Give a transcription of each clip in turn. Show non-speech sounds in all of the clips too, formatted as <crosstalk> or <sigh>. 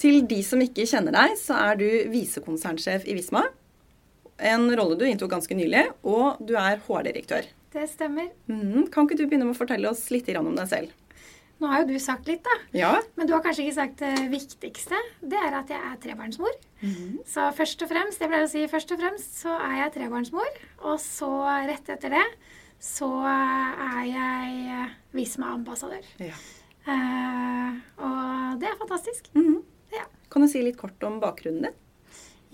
Til de som ikke kjenner deg, så er du visekonsernsjef i Visma. En rolle du inntok ganske nylig, og du er HR-direktør. Det stemmer. Mm, kan ikke du begynne med å fortelle oss litt om deg selv? Nå har jo du sagt litt, da. Ja. Men du har kanskje ikke sagt det viktigste. Det er at jeg er trebarnsmor. Mm. Så først og fremst, jeg pleier å si først og fremst, så er jeg trebarnsmor. Og så rett etter det så er jeg Visma-ambassadør. Ja. Eh, og det er fantastisk. Mhm. Kan du si litt kort om bakgrunnen din?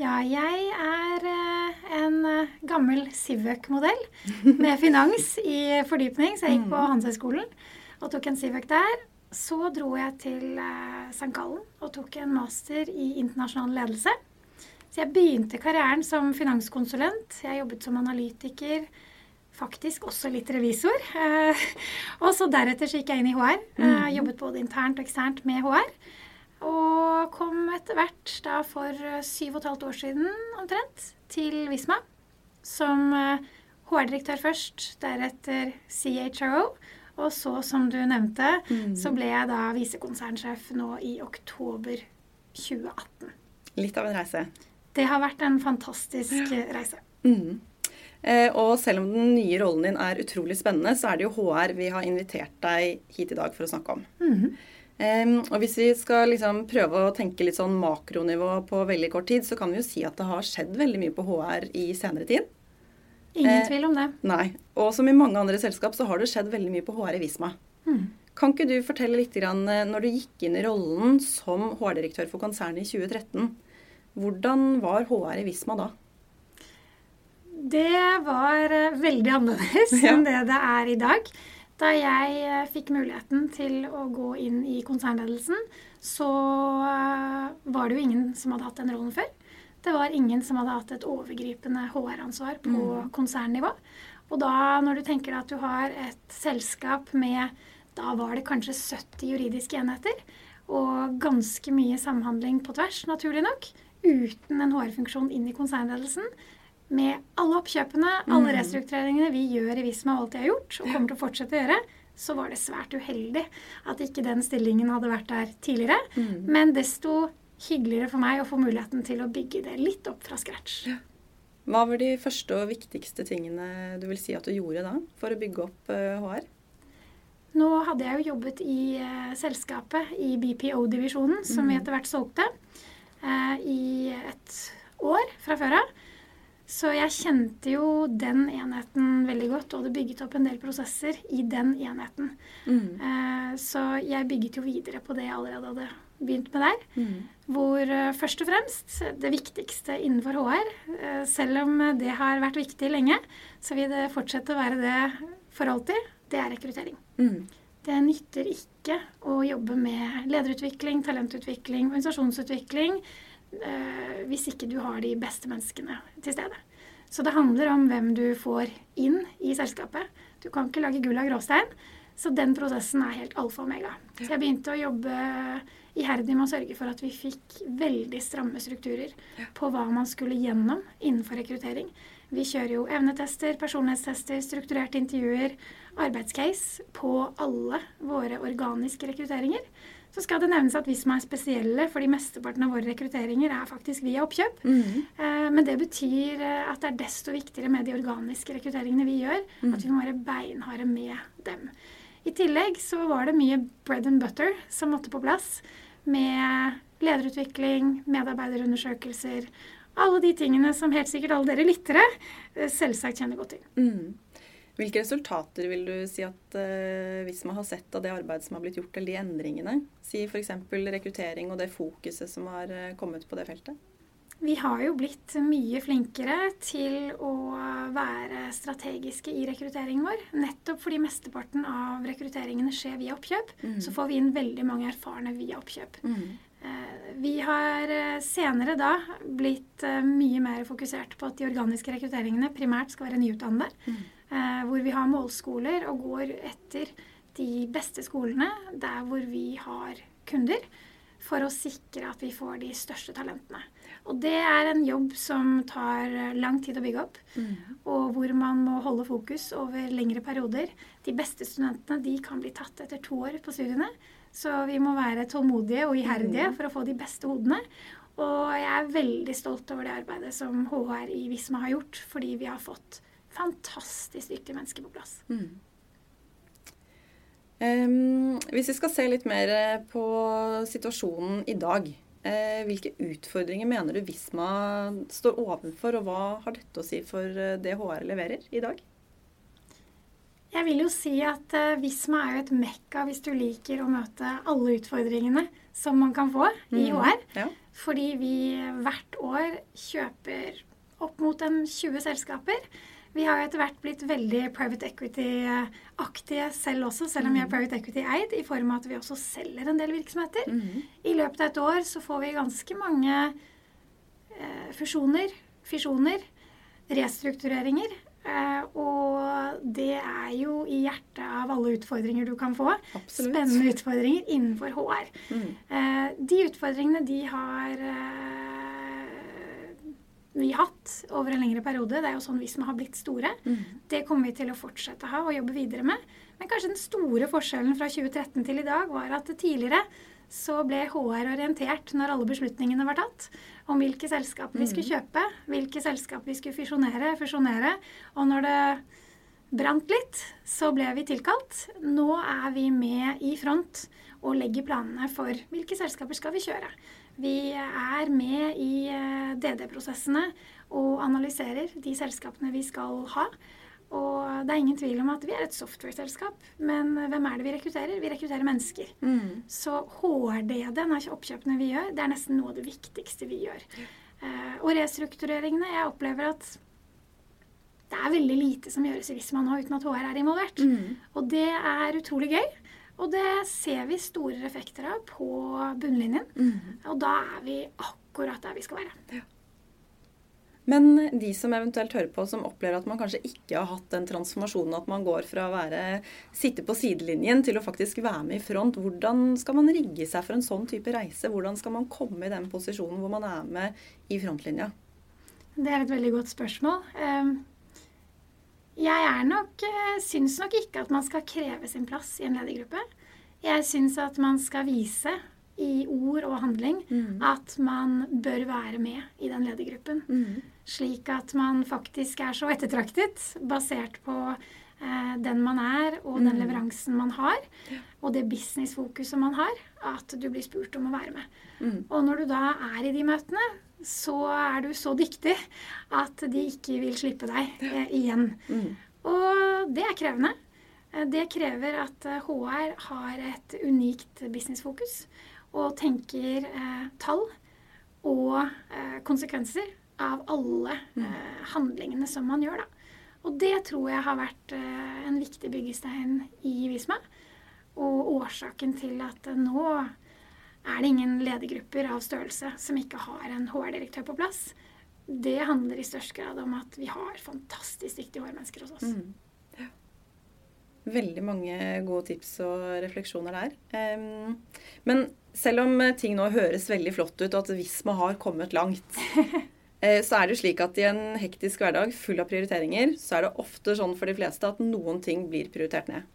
Ja, jeg er eh, en eh, gammel Civøk-modell med finans i fordypning. Så jeg gikk på Handelshøyskolen og tok en Civøk der. Så dro jeg til eh, St. Gallen og tok en master i internasjonal ledelse. Så jeg begynte karrieren som finanskonsulent. Jeg jobbet som analytiker, faktisk også litt revisor. <laughs> Og så deretter så gikk jeg inn i HR. Eh, jobbet både internt og eksternt med HR. Og kom etter hvert da for eh, syv og et halvt år siden omtrent til Visma. Som eh, HR-direktør først, deretter CHRO. Og så, som du nevnte, så ble jeg da visekonsernsjef nå i oktober 2018. Litt av en reise. Det har vært en fantastisk ja. reise. Mm. Eh, og selv om den nye rollen din er utrolig spennende, så er det jo HR vi har invitert deg hit i dag for å snakke om. Mhm. Og hvis vi skal liksom prøve å tenke litt sånn makronivå på veldig kort tid, så kan vi jo si at det har skjedd veldig mye på HR i senere tid. Ingen Eh, tvil om det. Nei. Og som i mange andre selskap så har det skjedd veldig mye på HR i Visma. Hmm. Kan ikke du fortelle litt grann, eh, når du gikk inn i rollen som HR-direktør for konsernet i 2013, hvordan var HR i Visma da? Det var eh, veldig annerledes <laughs> Ja. enn det det er i dag. Da jeg eh, fikk muligheten til å gå inn i konsernledelsen, så eh, var det jo ingen som hadde hatt den rollen før. Det var ingen som hadde hatt et overgripende HR-ansvar på konsernnivå. Og da, når du tenker at du har et selskap med Da var det kanskje 70 juridiske enheter. Og ganske mye samhandling på tvers, naturlig nok. Uten en HR-funksjon inn i konsernledelsen med alle oppkjøpene, alle restruktureringene vi gjør i Visma alt jeg har gjort, og kommer til å fortsette å gjøre, så var det svært uheldig at ikke den stillingen hadde vært der tidligere. Men desto hyggeligere for meg å få muligheten til å bygge det litt opp fra scratch. Hva var de første og viktigste tingene du vil si at du gjorde da, for å bygge opp eh, HR? Nå hadde jeg jo jobbet i uh, selskapet i BPO-divisjonen, som vi etter hvert solgte, uh, i et år fra før av. Så jeg kjente jo den enheten veldig godt, og det bygget opp en del prosesser i den enheten. Eh, så jeg bygget jo videre på det jeg allerede hadde begynt med der. Hvor eh, først og fremst det viktigste innenfor HR, eh, selv om det har vært viktig lenge, så vil det fortsette å være det for alltid, det er rekruttering. Mm. Det nytter ikke å jobbe med lederutvikling, talentutvikling, organisasjonsutvikling eh, hvis ikke du har de beste menneskene til stede. Så det handler om hvem du får inn i selskapet. Du kan ikke lage gull av gråstein. Så den prosessen er helt alfa og omega. Så jeg begynte å jobbe iherdig med å sørge for at vi fikk veldig stramme strukturer på hva man skulle gjennom innenfor rekruttering. Vi kjører jo evnetester, personlighetstester, strukturerte intervjuer, arbeidscase på alle våre organiske rekrutteringer. Så skal det nevnes at vi som er spesielle, fordi mesteparten av våre rekrutteringer er faktisk via oppkjøp. Eh, Men det betyr eh, at det er desto viktigere med de organiske rekrutteringene vi gjør, at vi må være beinharde med dem. I tillegg så var det mye bread and butter som måtte på plass, med lederutvikling, medarbeiderundersøkelser, alle de tingene som helt sikkert alle dere lyttere eh, selvsagt kjenner godt til. Mm. Hvilke resultater vil du si at uh, man har sett av det arbeidet som har blitt gjort, eller de endringene? Si f.eks. rekruttering og det fokuset som har eh, kommet på det feltet. Vi har jo blitt mye flinkere til å være strategiske i rekrutteringen vår. Nettopp fordi mesteparten av rekrutteringene skjer via oppkjøp, så får vi inn veldig mange erfarne via oppkjøp. Mm. vi har eh, senere da blitt eh, mye mer fokusert på at de organiske rekrutteringene primært skal være nyutdannede. Mm. Hvor vi har målskoler og går etter de beste skolene der hvor vi har kunder, for å sikre at vi får de største talentene. Og det er en jobb som tar lang tid å bygge opp, mm. og hvor man må holde fokus over lengre perioder. De beste studentene de kan bli tatt etter to år på studiene. Så vi må være tålmodige og iherdige mm. for å få de beste hodene. Og jeg er veldig stolt over det arbeidet som HR i Visma har gjort, fordi vi har fått fantastisk dyktige mennesker på plass. Mm. Um, hvis vi skal se litt mer eh, på situasjonen i dag, hvilke utfordringer mener du Visma står overfor, og hva har dette å si for eh, det HR leverer i dag? Jeg vil jo si at uh, Visma er jo et mekka hvis du liker å møte alle utfordringene som man kan få i mm. HR. Ja. Fordi vi hvert år kjøper opp mot en 20 selskaper. Vi har etter hvert blitt veldig private equity-aktige selv også, selv om vi er mm. private equity-eid, i form av at vi også selger en del virksomheter. Mm. I løpet av et år så får vi ganske mange eh, fusjoner, fisjoner, restruktureringer Eh, og det er jo i hjertet av alle utfordringer du kan få. Absolutt. Spennende utfordringer innenfor HR. Mm. Eh, de utfordringene de har uh, vi hatt over en lengre periode. Det er jo sånn vi som har blitt store. Mm. Det kommer vi til å fortsette å ha og jobbe videre med. Men kanskje den store forskjellen fra 2013 til i dag var at tidligere så ble HR orientert når alle beslutningene var tatt, om hvilke selskaper vi skulle mm. kjøpe, hvilke selskaper vi skulle fusjonere, fusjonere. Og når det brant litt, så ble vi tilkalt. Nå er vi med i front og legger planene for hvilke selskaper skal vi kjøre. Vi er med i eh, DD-prosessene og analyserer de selskapene vi skal ha. Og det er ingen tvil om at vi er et software-selskap. Men hvem er det vi rekrutterer? Vi rekrutterer mennesker. Mm. Så HRD-en ikke oppkjøpene vi gjør, det er nesten noe av det viktigste vi gjør. Uh, og restruktureringene Jeg opplever at det er veldig lite som gjøres i Visma nå uten at HR er involvert. Mm. Og det er utrolig gøy. Og det ser vi store effekter av på bunnlinjen. Mm. Og da er vi akkurat der vi skal være. Ja. Men de som eventuelt hører på, som opplever at man kanskje ikke har hatt den transformasjonen, at man går fra å være, sitte på sidelinjen til å faktisk være med i front, hvordan skal man rigge seg for en sånn type reise? Hvordan skal man komme i den posisjonen hvor man er med i frontlinja? Det er et veldig godt spørsmål. Ehm, jeg nok, eh, syns nok ikke at man skal kreve sin plass i en ledergruppe. Jeg syns at man skal vise i ord og handling mm. at man bør være med i den ledergruppen. Mm. Slik at man faktisk er så ettertraktet basert på eh, den man er, og mm. den leveransen man har, og det businessfokuset man har, at du blir spurt om å være med. Mm. Og når du da er i de møtene, så er du så dyktig at de ikke vil slippe deg eh, igjen. Mm. Og det er krevende. Eh, det krever at HR eh, har et unikt businessfokus og tenker eh, tall og eh, konsekvenser av alle mm. eh, handlingene som man gjør. Da. Og det tror jeg har vært en viktig byggestein i Visma. Og årsaken til at nå er det ingen ledergrupper av størrelse som ikke har en HR-direktør på plass. Det handler i størst grad om at vi har fantastisk dyktige HR-mennesker hos oss. Mm. Veldig mange gode tips og refleksjoner der. Men selv om ting nå høres veldig flott ut, og at Visma har kommet langt, <laughs> eh, så er det jo slik at i en hektisk hverdag full av prioriteringer, så er det ofte sånn for de fleste at noen ting blir prioritert ned.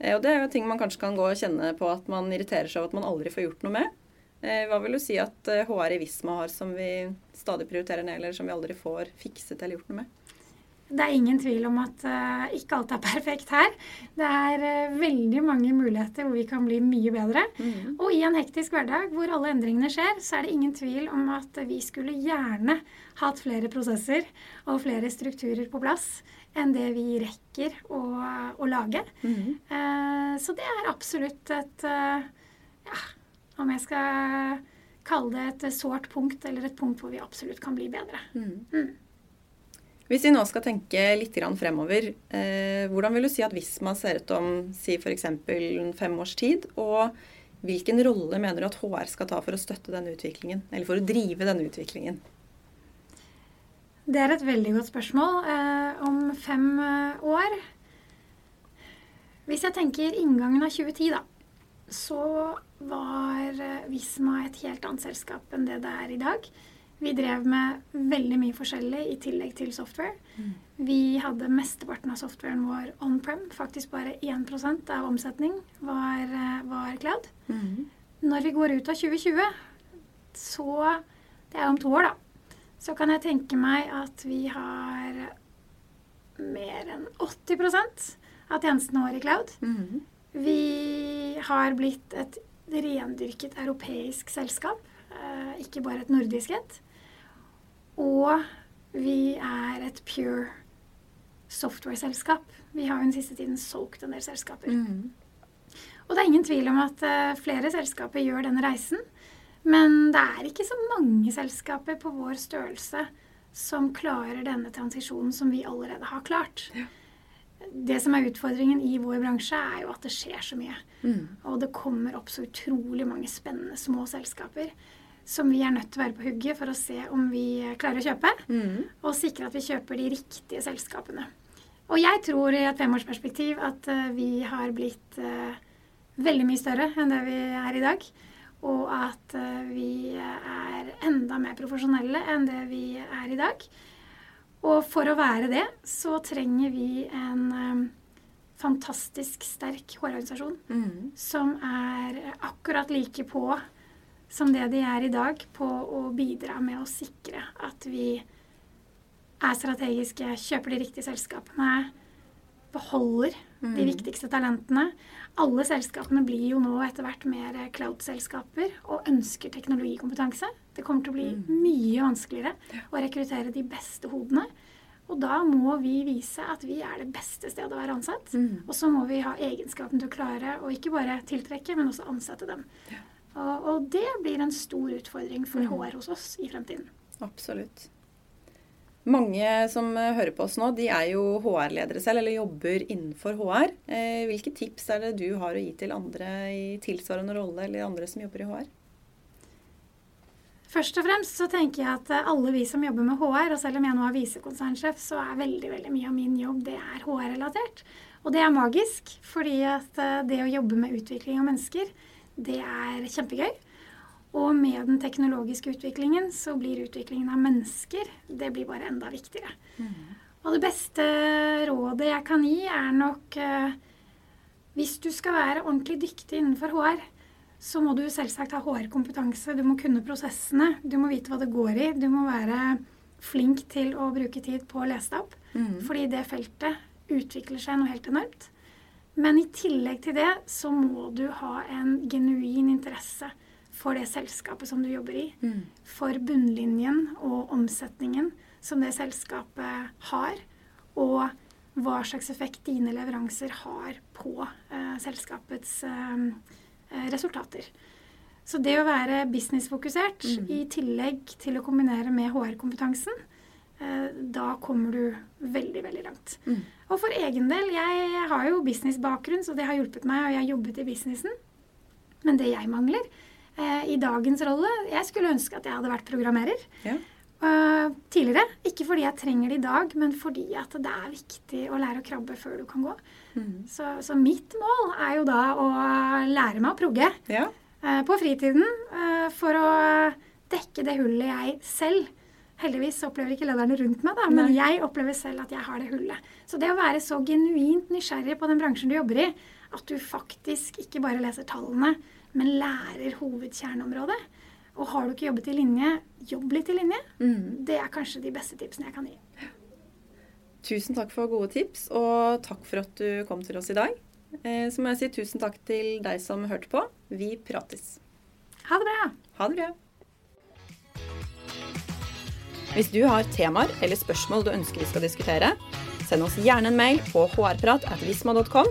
Eh, og det er jo ting man kanskje kan gå og kjenne på at man irriterer seg over at man aldri får gjort noe med. Eh, hva vil du si at HR i Visma har som vi stadig prioriterer ned, eller som vi aldri får fikset eller gjort noe med? Det er ingen tvil om at uh, ikke alt er <laughs> perfekt her. Det er uh, veldig mange muligheter hvor vi kan bli mye bedre. Mm. Og i en hektisk hverdag hvor alle endringene skjer, så er det ingen tvil om at vi skulle gjerne hatt flere prosesser og flere strukturer på plass enn det vi rekker å, å lage. Mm. Uh, så det er absolutt et Ja, om jeg skal kalle det et sårt punkt, eller et punkt hvor vi absolutt kan bli bedre. Mm. mm. Hvis vi nå skal tenke litt fremover, eh, hvordan vil du si at Visma ser ut om si f.eks. fem års tid? Og Hvilken rolle mener du at HR skal ta for å støtte denne utviklingen? Eller for å drive denne utviklingen? Det er et veldig godt spørsmål. Eh, om fem eh, år Hvis jeg tenker inngangen av 2010, da, så var eh, Visma et helt annet selskap enn det det er i dag. Vi drev med veldig mye forskjellig i tillegg til software. Mm. Vi hadde mesteparten av softwaren vår on-prem. Faktisk bare 1% av omsetning var, eh, var cloud. Mm. Når vi går ut av 2020, så Det er om to år, da. Så kan jeg tenke meg at vi har mer enn 80 av tjenestene våre i cloud. Mm. Vi har blitt et rendyrket europeisk selskap, eh, ikke bare et nordisk et. Og vi er et pure software-selskap. Vi har jo den siste tiden solgt en del selskaper. Mm. Og det er ingen tvil om at uh, flere selskaper gjør den reisen. Men det er ikke så mange selskaper på vår størrelse som klarer denne transisjonen som vi allerede har klart. Ja. Det som er utfordringen i vår bransje, er jo at det skjer så mye. Mm. Og det kommer opp så utrolig mange spennende små selskaper som vi er nødt til å være på hugget for å se om vi klarer å kjøpe. Mm. Og sikre at vi kjøper de riktige selskapene. Og jeg tror i et femårsperspektiv at uh, vi har blitt uh, veldig mye større enn det vi er i dag. Og at uh, vi er enda mer profesjonelle enn det vi er i dag. Og for å være det, så trenger vi en fantastisk sterk HR-organisasjon mm. som er akkurat like på som det de er i dag, på å bidra med å sikre at vi er strategiske, kjøper de riktige selskapene, beholder mm. de viktigste talentene. Alle selskapene blir jo nå etter hvert mer cloud-selskaper og ønsker teknologikompetanse. Det kommer til å bli mm. mye vanskeligere å rekruttere de beste hodene. Og da må vi vise at vi er det beste stedet å være ansatt. Mm. Og så må vi ha egenskapen til å klare å ikke bare tiltrekke, men også ansette dem. Ja. Og, og, det blir en stor utfordring for mm. HR hos oss i fremtiden. Absolutt. Mange som eh, hører på oss nå, de er jo HR-ledere selv, eller jobber innenfor HR. Eh, hvilke tips er det du har å gi til andre i tilsvarende rolle, eller andre som jobber i HR? Først og fremst så tenker jeg at alle vi som jobber med HR, og selv om jeg nå er visekonsernsjef, så er veldig veldig mye av min jobb det er HR-relatert. Og det er magisk, fordi at eh, det å jobbe med utvikling av mennesker, det er kjempegøy. Og med den teknologiske utviklingen så blir utviklingen av mennesker det blir bare enda viktigere. Mm. Og det beste rådet jeg kan gi, er nok eh, Hvis du skal være ordentlig dyktig innenfor HR, så må du selvsagt ha HR-kompetanse. Du må kunne prosessene. Du må vite hva det går i. Du må være flink til å bruke tid på å lese deg opp. Mm. Fordi det feltet utvikler seg noe helt enormt. Men i tillegg til det så må du ha en genuin interesse for det selskapet som du jobber i. Mm. For bunnlinjen og omsetningen som det selskapet har. Og hva slags effekt dine leveranser har på eh, selskapets eh, eh resultater. Så det å være businessfokusert mm. i tillegg til å kombinere med HR-kompetansen, Eh, da kommer du veldig, veldig langt. Mm. Og for egen del, jeg har jo businessbakgrunn, så det har hjulpet meg, og jeg har jobbet i businessen. Men det jeg mangler i dagens rolle Jeg skulle ønske at jeg hadde vært programmerer. Ja. Uh, tidligere. Ikke fordi jeg trenger det i dag, men fordi at det er viktig å lære å krabbe før du kan gå. Mm. Så, så, mitt mål er jo da å lære meg å progge ja. uh, på fritiden uh, for å dekke det hullet jeg selv Heldigvis opplever ikke lederne rundt meg, da, men Nei. jeg opplever selv at jeg har det hullet. Så det å være så genuint nysgjerrig på den bransjen du jobber i, at du faktisk ikke bare leser tallene, men lærer hovedkjerneområdet. Og har du ikke jobbet i linje, jobb litt i linje. Mm. Det er kanskje de beste tipsene jeg kan gi. Tusen takk for gode tips, og takk for at du kom til oss i dag. Eh, så må jeg si tusen takk til deg som hørte på. Vi prates. Ha det bra. Ha det bra. Hvis du har temaer eller spørsmål du ønsker vi skal diskutere, send oss gjerne en mail på hrprat.visma.com.